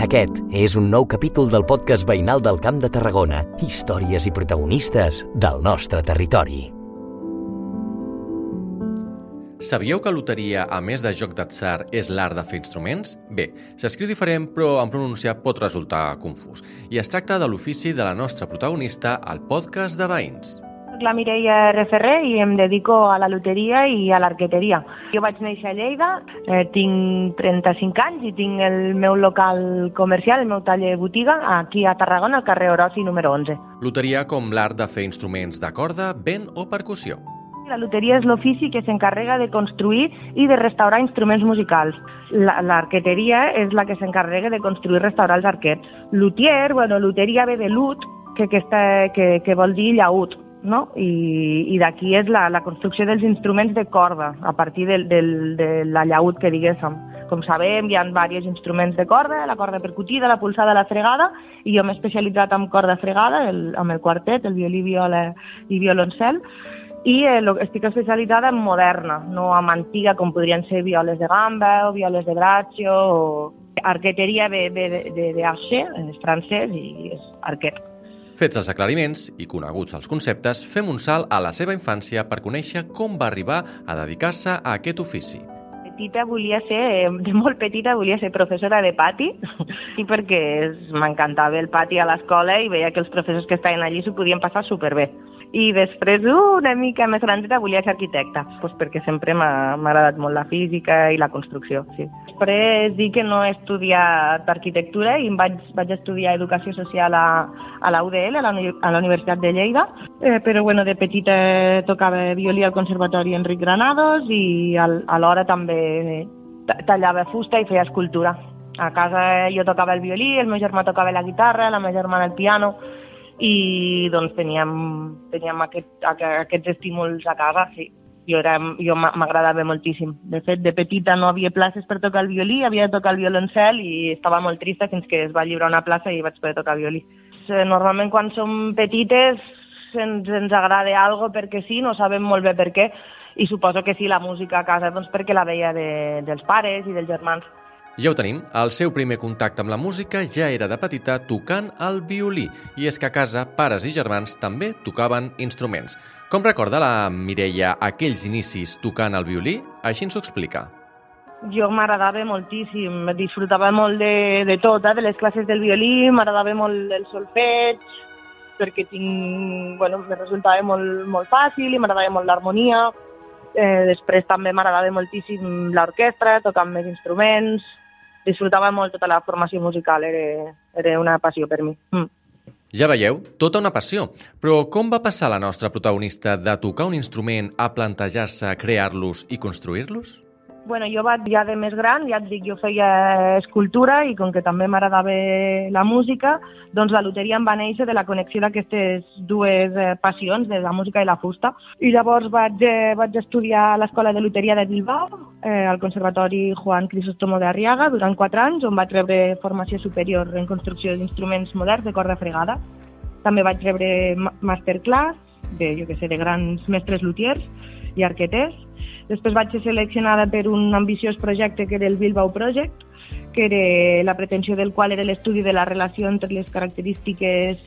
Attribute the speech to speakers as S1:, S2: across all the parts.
S1: Aquest és un nou capítol del podcast veïnal del Camp de Tarragona. Històries i protagonistes del nostre territori.
S2: Sabíeu que loteria, a més de joc d'atzar, és l'art de fer instruments? Bé, s'escriu diferent, però en pronunciar pot resultar confús. I es tracta de l'ofici de la nostra protagonista al podcast de Veïns
S3: la Mireia Referrer i em dedico a la loteria i a l'arqueteria. Jo vaig néixer a Lleida, eh, tinc 35 anys i tinc el meu local comercial, el meu taller botiga, aquí a Tarragona, al carrer Orosi número 11.
S2: Loteria com l'art de fer instruments de corda, vent o percussió.
S3: La loteria és l'ofici que s'encarrega de construir i de restaurar instruments musicals. L'arqueteria és la que s'encarrega de construir i restaurar els arquets. Lutier, bueno, luteria ve de lut, que, que, està, que, que vol dir llaut, no? i, i d'aquí és la, la construcció dels instruments de corda, a partir del, del, de la llaut que diguéssim. Com sabem, hi ha diversos instruments de corda, la corda percutida, la pulsada, la fregada, i jo m'he especialitzat en corda fregada, el, amb el quartet, el violí, viola i violoncel, i eh, estic especialitzada en moderna, no en antiga, com podrien ser violes de gamba o violes de braccio, o arqueteria ve, ve de, de, de archer, és francès i és arquet.
S2: Fets els aclariments i coneguts els conceptes, fem un salt a la seva infància per conèixer com va arribar a dedicar-se a aquest ofici.
S3: Petita volia ser, de molt petita volia ser professora de pati, i perquè m'encantava el pati a l'escola i veia que els professors que estaven allí s'ho podien passar superbé i després una mica més grandeta volia ser arquitecta, doncs perquè sempre m'ha agradat molt la física i la construcció. Sí. Després dic que no he estudiat arquitectura i vaig, vaig estudiar educació social a, a la UDL, a la, a la Universitat de Lleida, eh, però bueno, de petita tocava violí al Conservatori Enric Granados i al, alhora també tallava fusta i feia escultura. A casa jo tocava el violí, el meu germà tocava la guitarra, la meva germana el piano, i doncs teníem, teníem aquest, aquests estímuls a casa, sí. Jo, era, jo m'agradava moltíssim. De fet, de petita no havia places per tocar el violí, havia de tocar el violoncel i estava molt trista fins que es va lliurar una plaça i vaig poder tocar violí. Normalment quan som petites ens, ens agrada algo perquè sí, no sabem molt bé per què, i suposo que sí, la música a casa doncs perquè la veia de, dels pares i dels germans.
S2: Ja ho tenim, el seu primer contacte amb la música ja era de petita tocant el violí, i és que a casa pares i germans també tocaven instruments. Com recorda la Mireia aquells inicis tocant el violí? Així ens ho explica.
S3: Jo m'agradava moltíssim, disfrutava molt de, de tot, eh? de les classes del violí, m'agradava molt el solfeig, perquè tinc, bueno, me resultava molt, molt fàcil i m'agradava molt l'harmonia. Eh, després també m'agradava moltíssim l'orquestra, tocant més instruments, disfrutava molt tota la formació musical, era, era una passió per mi. Mm.
S2: Ja veieu, tota una passió. Però com va passar la nostra protagonista de tocar un instrument a plantejar-se crear-los i construir-los?
S3: Bueno, jo vaig ja de més gran, ja et dic, jo feia escultura i com que també m'agradava la música, doncs la loteria em va néixer de la connexió d'aquestes dues eh, passions, de la música i la fusta. I llavors vaig, eh, vaig estudiar a l'Escola de Loteria de Bilbao, eh, al Conservatori Juan Crisóstomo de Arriaga, durant quatre anys, on vaig rebre formació superior en construcció d'instruments moderns de corda fregada. També vaig rebre masterclass de, jo que sé, de grans mestres lutiers i arqueters Després vaig ser seleccionada per un ambiciós projecte que era el Bilbao Project, que era la pretensió del qual era l'estudi de la relació entre les característiques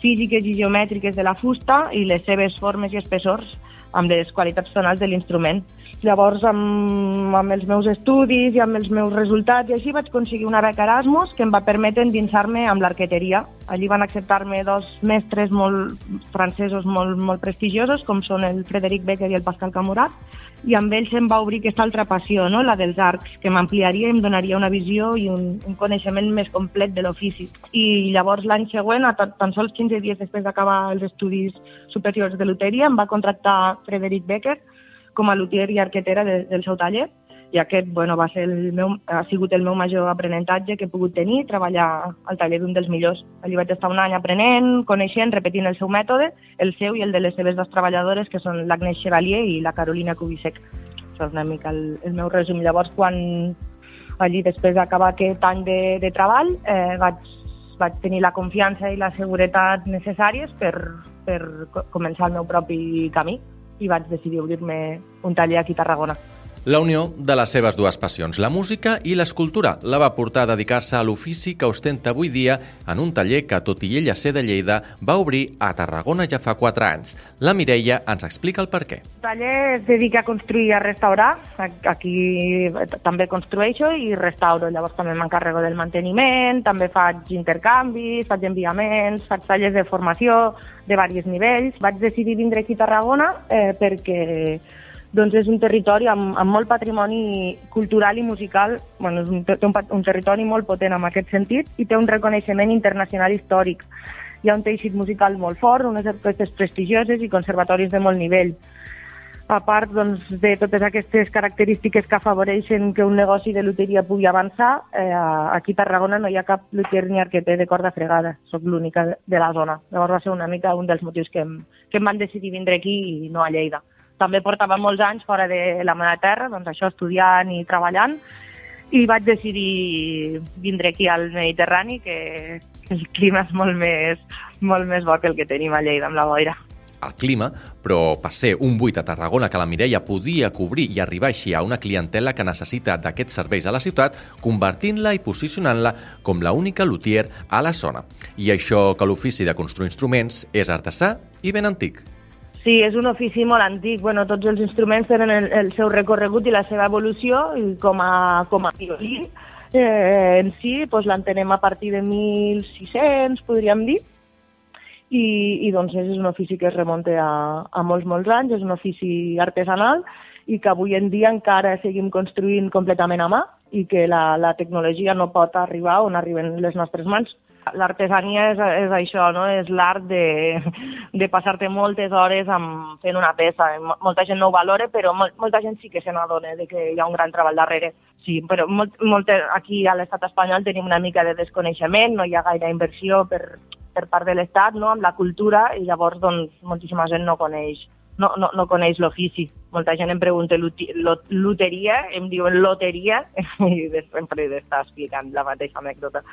S3: físiques i geomètriques de la fusta i les seves formes i espessors amb les qualitats tonals de l'instrument. Llavors, amb, amb els meus estudis i amb els meus resultats i així vaig aconseguir una beca Erasmus que em va permetre endinsar-me amb l'arqueteria. Allí van acceptar-me dos mestres molt francesos molt, molt prestigiosos, com són el Frederic Becker i el Pascal Camurat, i amb ells em va obrir aquesta altra passió, no? la dels arcs, que m'ampliaria i em donaria una visió i un, un coneixement més complet de l'ofici. I llavors l'any següent, a tan, tan sols 15 dies després d'acabar els estudis superiors de loteria, em va contractar Frederic Becker com a luthier i arquetera de, del seu taller i aquest bueno, va ser el meu, ha sigut el meu major aprenentatge que he pogut tenir, treballar al taller d'un dels millors. Allí vaig estar un any aprenent, coneixent, repetint el seu mètode, el seu i el de les seves dues treballadores, que són l'Agnès Chevalier i la Carolina Kubisek. Això és una mica el, el meu resum. Llavors, quan allí, després d'acabar aquest any de, de treball, eh, vaig, vaig tenir la confiança i la seguretat necessàries per, per començar el meu propi camí i vaig decidir obrir-me un taller aquí a Tarragona.
S2: La unió de les seves dues passions, la música i l'escultura, la va portar a dedicar-se a l'ofici que ostenta avui dia en un taller que, tot i ella ser de Lleida, va obrir a Tarragona ja fa 4 anys. La Mireia ens explica el per què.
S3: El taller es dedica a construir i a restaurar. Aquí també construeixo i restauro. Llavors també m'encarrego del manteniment, també faig intercanvis, faig enviaments, faig tallers de formació de diversos nivells. Vaig decidir vindre aquí a Tarragona eh, perquè doncs és un territori amb, amb molt patrimoni cultural i musical, bueno, és un, té un, un territori molt potent en aquest sentit i té un reconeixement internacional històric. Hi ha un teixit musical molt fort, unes orquestes prestigioses i conservatoris de molt nivell. A part doncs, de totes aquestes característiques que afavoreixen que un negoci de loteria pugui avançar, eh, aquí a Tarragona no hi ha cap lutier ni arqueter de corda fregada, sóc l'única de la zona. Llavors va ser una mica un dels motius que em, que em van decidir vindre aquí i no a Lleida també portava molts anys fora de la meva terra, doncs això, estudiant i treballant, i vaig decidir vindre aquí al Mediterrani, que el clima és molt més, molt més bo que el que tenim a Lleida, amb la boira.
S2: El clima, però per ser un buit a Tarragona que la Mireia podia cobrir i arribar així a una clientela que necessita d'aquests serveis a la ciutat, convertint-la i posicionant-la com la única luthier a la zona. I això que l'ofici de construir instruments és artesà i ben antic.
S3: Sí, és un ofici molt antic. Bueno, tots els instruments tenen el, el seu recorregut i la seva evolució i com a, com a violí eh, en si doncs l'entenem a partir de 1600, podríem dir, i, i doncs és un ofici que es remunta a, a molts, molts anys, és un ofici artesanal i que avui en dia encara seguim construint completament a mà i que la, la tecnologia no pot arribar on arriben les nostres mans. L'artesania és, és això, no? és l'art de, de passar-te moltes hores amb, fent una peça. Molta gent no ho valora, però molt, molta gent sí que se n'adona que hi ha un gran treball darrere. Sí, però molt, molt, aquí a l'estat espanyol tenim una mica de desconeixement, no hi ha gaire inversió per, per part de l'estat no? amb la cultura i llavors doncs, moltíssima gent no coneix no, no, no coneix l'ofici. Molta gent em pregunta loteria, em diuen loteria i sempre està explicant la mateixa anècdota.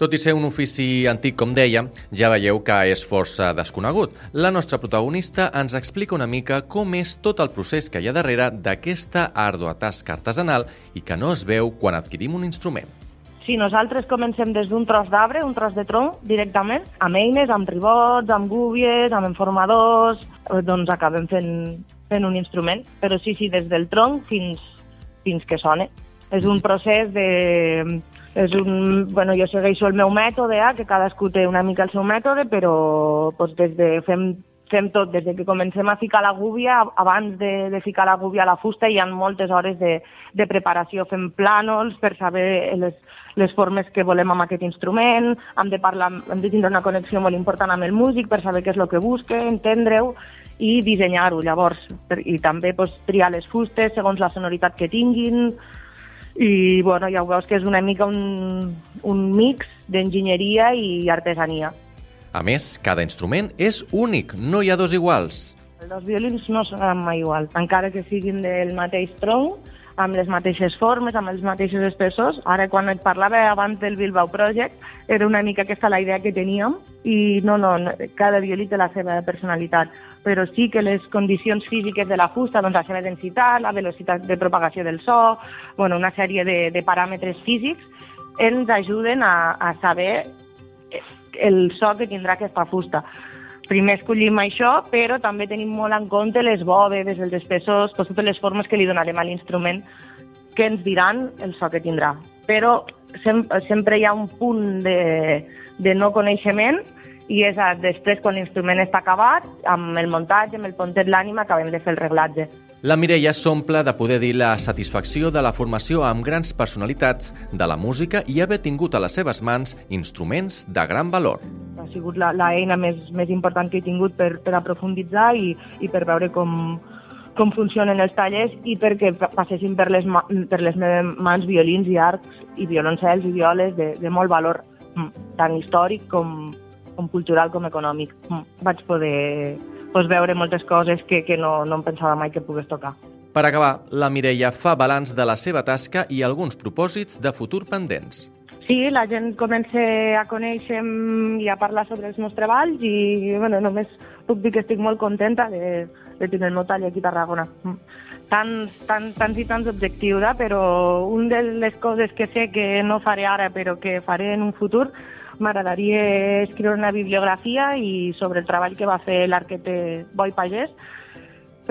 S2: Tot i ser un ofici antic, com deia, ja veieu que és força desconegut. La nostra protagonista ens explica una mica com és tot el procés que hi ha darrere d'aquesta àrdua tasca artesanal i que no es veu quan adquirim un instrument.
S3: Sí, nosaltres comencem des d'un tros d'arbre, un tros de tronc, directament, amb eines, amb ribots, amb gúbies, amb informadors, eh, doncs acabem fent, fent un instrument. Però sí, sí, des del tronc fins, fins que sona. És un procés de és un, bueno, jo segueixo el meu mètode, eh, que cadascú té una mica el seu mètode, però doncs, des de, fem, fem tot, des de que comencem a ficar la gúbia, abans de, de ficar la gúbia a la fusta hi ha moltes hores de, de preparació, fem plànols per saber les, les formes que volem amb aquest instrument, hem de, parlar, hem de tindre una connexió molt important amb el músic per saber què és el que busca, entendre-ho i dissenyar-ho llavors. I també doncs, triar les fustes segons la sonoritat que tinguin, i bueno, ja ho veus que és una mica un, un mix d'enginyeria i artesania.
S2: A més, cada instrument és únic, no hi ha dos iguals.
S3: Els violins no són mai iguals, encara que siguin del mateix tronc, amb les mateixes formes, amb els mateixos espessors. Ara, quan et parlava abans del Bilbao Project, era una mica aquesta la idea que teníem i no, no, cada violí té la seva personalitat, però sí que les condicions físiques de la fusta, doncs la seva densitat, la velocitat de propagació del so, bueno, una sèrie de, de paràmetres físics, ens ajuden a, a saber el so que tindrà aquesta fusta primer escollim això, però també tenim molt en compte les bòvedes, els espessors, totes les formes que li donarem a l'instrument que ens diran el so que tindrà. Però sem sempre hi ha un punt de, de no coneixement i és a, després, quan l'instrument està acabat, amb el muntatge, amb el pontet l'ànima, acabem de fer el reglatge.
S2: La Mireia s'omple de poder dir la satisfacció de la formació amb grans personalitats de la música i haver tingut a les seves mans instruments de gran valor.
S3: Sigut l'eina més, més important que he tingut per, per aprofunditzar i, i per veure com, com funcionen els tallers i perquè passessin per les, per les meves mans violins i arcs i violoncels i violes de, de molt valor, mm, tant històric com, com cultural com econòmic. Mm, vaig poder pues, veure moltes coses que, que no, no em pensava mai que pogués tocar.
S2: Per acabar, la Mireia fa balanç de la seva tasca i alguns propòsits de futur pendents.
S3: Sí, la gent comença a conèixer i a parlar sobre els meus treballs i bueno, només puc dir que estic molt contenta de, de tenir el meu tall aquí a Tarragona. tants, tants, tants i tants objectius, eh? però un de les coses que sé que no faré ara però que faré en un futur m'agradaria escriure una bibliografia i sobre el treball que va fer l'arquete Boi Pagès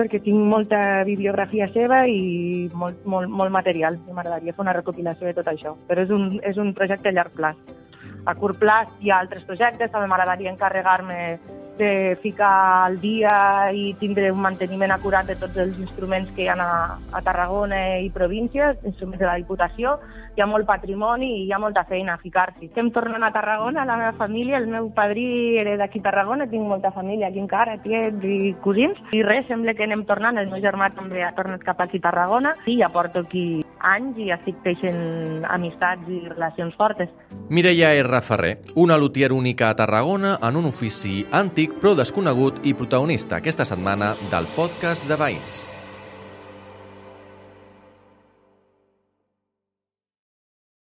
S3: perquè tinc molta bibliografia seva i molt, molt, molt material. M'agradaria fer una recopilació de tot això, però és un, és un projecte a llarg plaç. A curt plaç hi ha altres projectes, també m'agradaria encarregar-me de ficar al dia i tindre un manteniment acurat de tots els instruments que hi ha a, a Tarragona i províncies, instruments de la Diputació, hi ha molt patrimoni i hi ha molta feina a ficar-s'hi. Estem tornant a Tarragona, la meva família, el meu padrí era d'aquí a Tarragona, tinc molta família aquí encara, tiets i cosins, i res, sembla que anem tornant, el meu germà també ha tornat cap aquí a Tarragona i ja porto aquí anys i estic teixent amistats i relacions fortes.
S2: Mireia R. Ferrer, una lutier única a Tarragona en un ofici antic però desconegut i protagonista aquesta setmana del podcast de Veïns.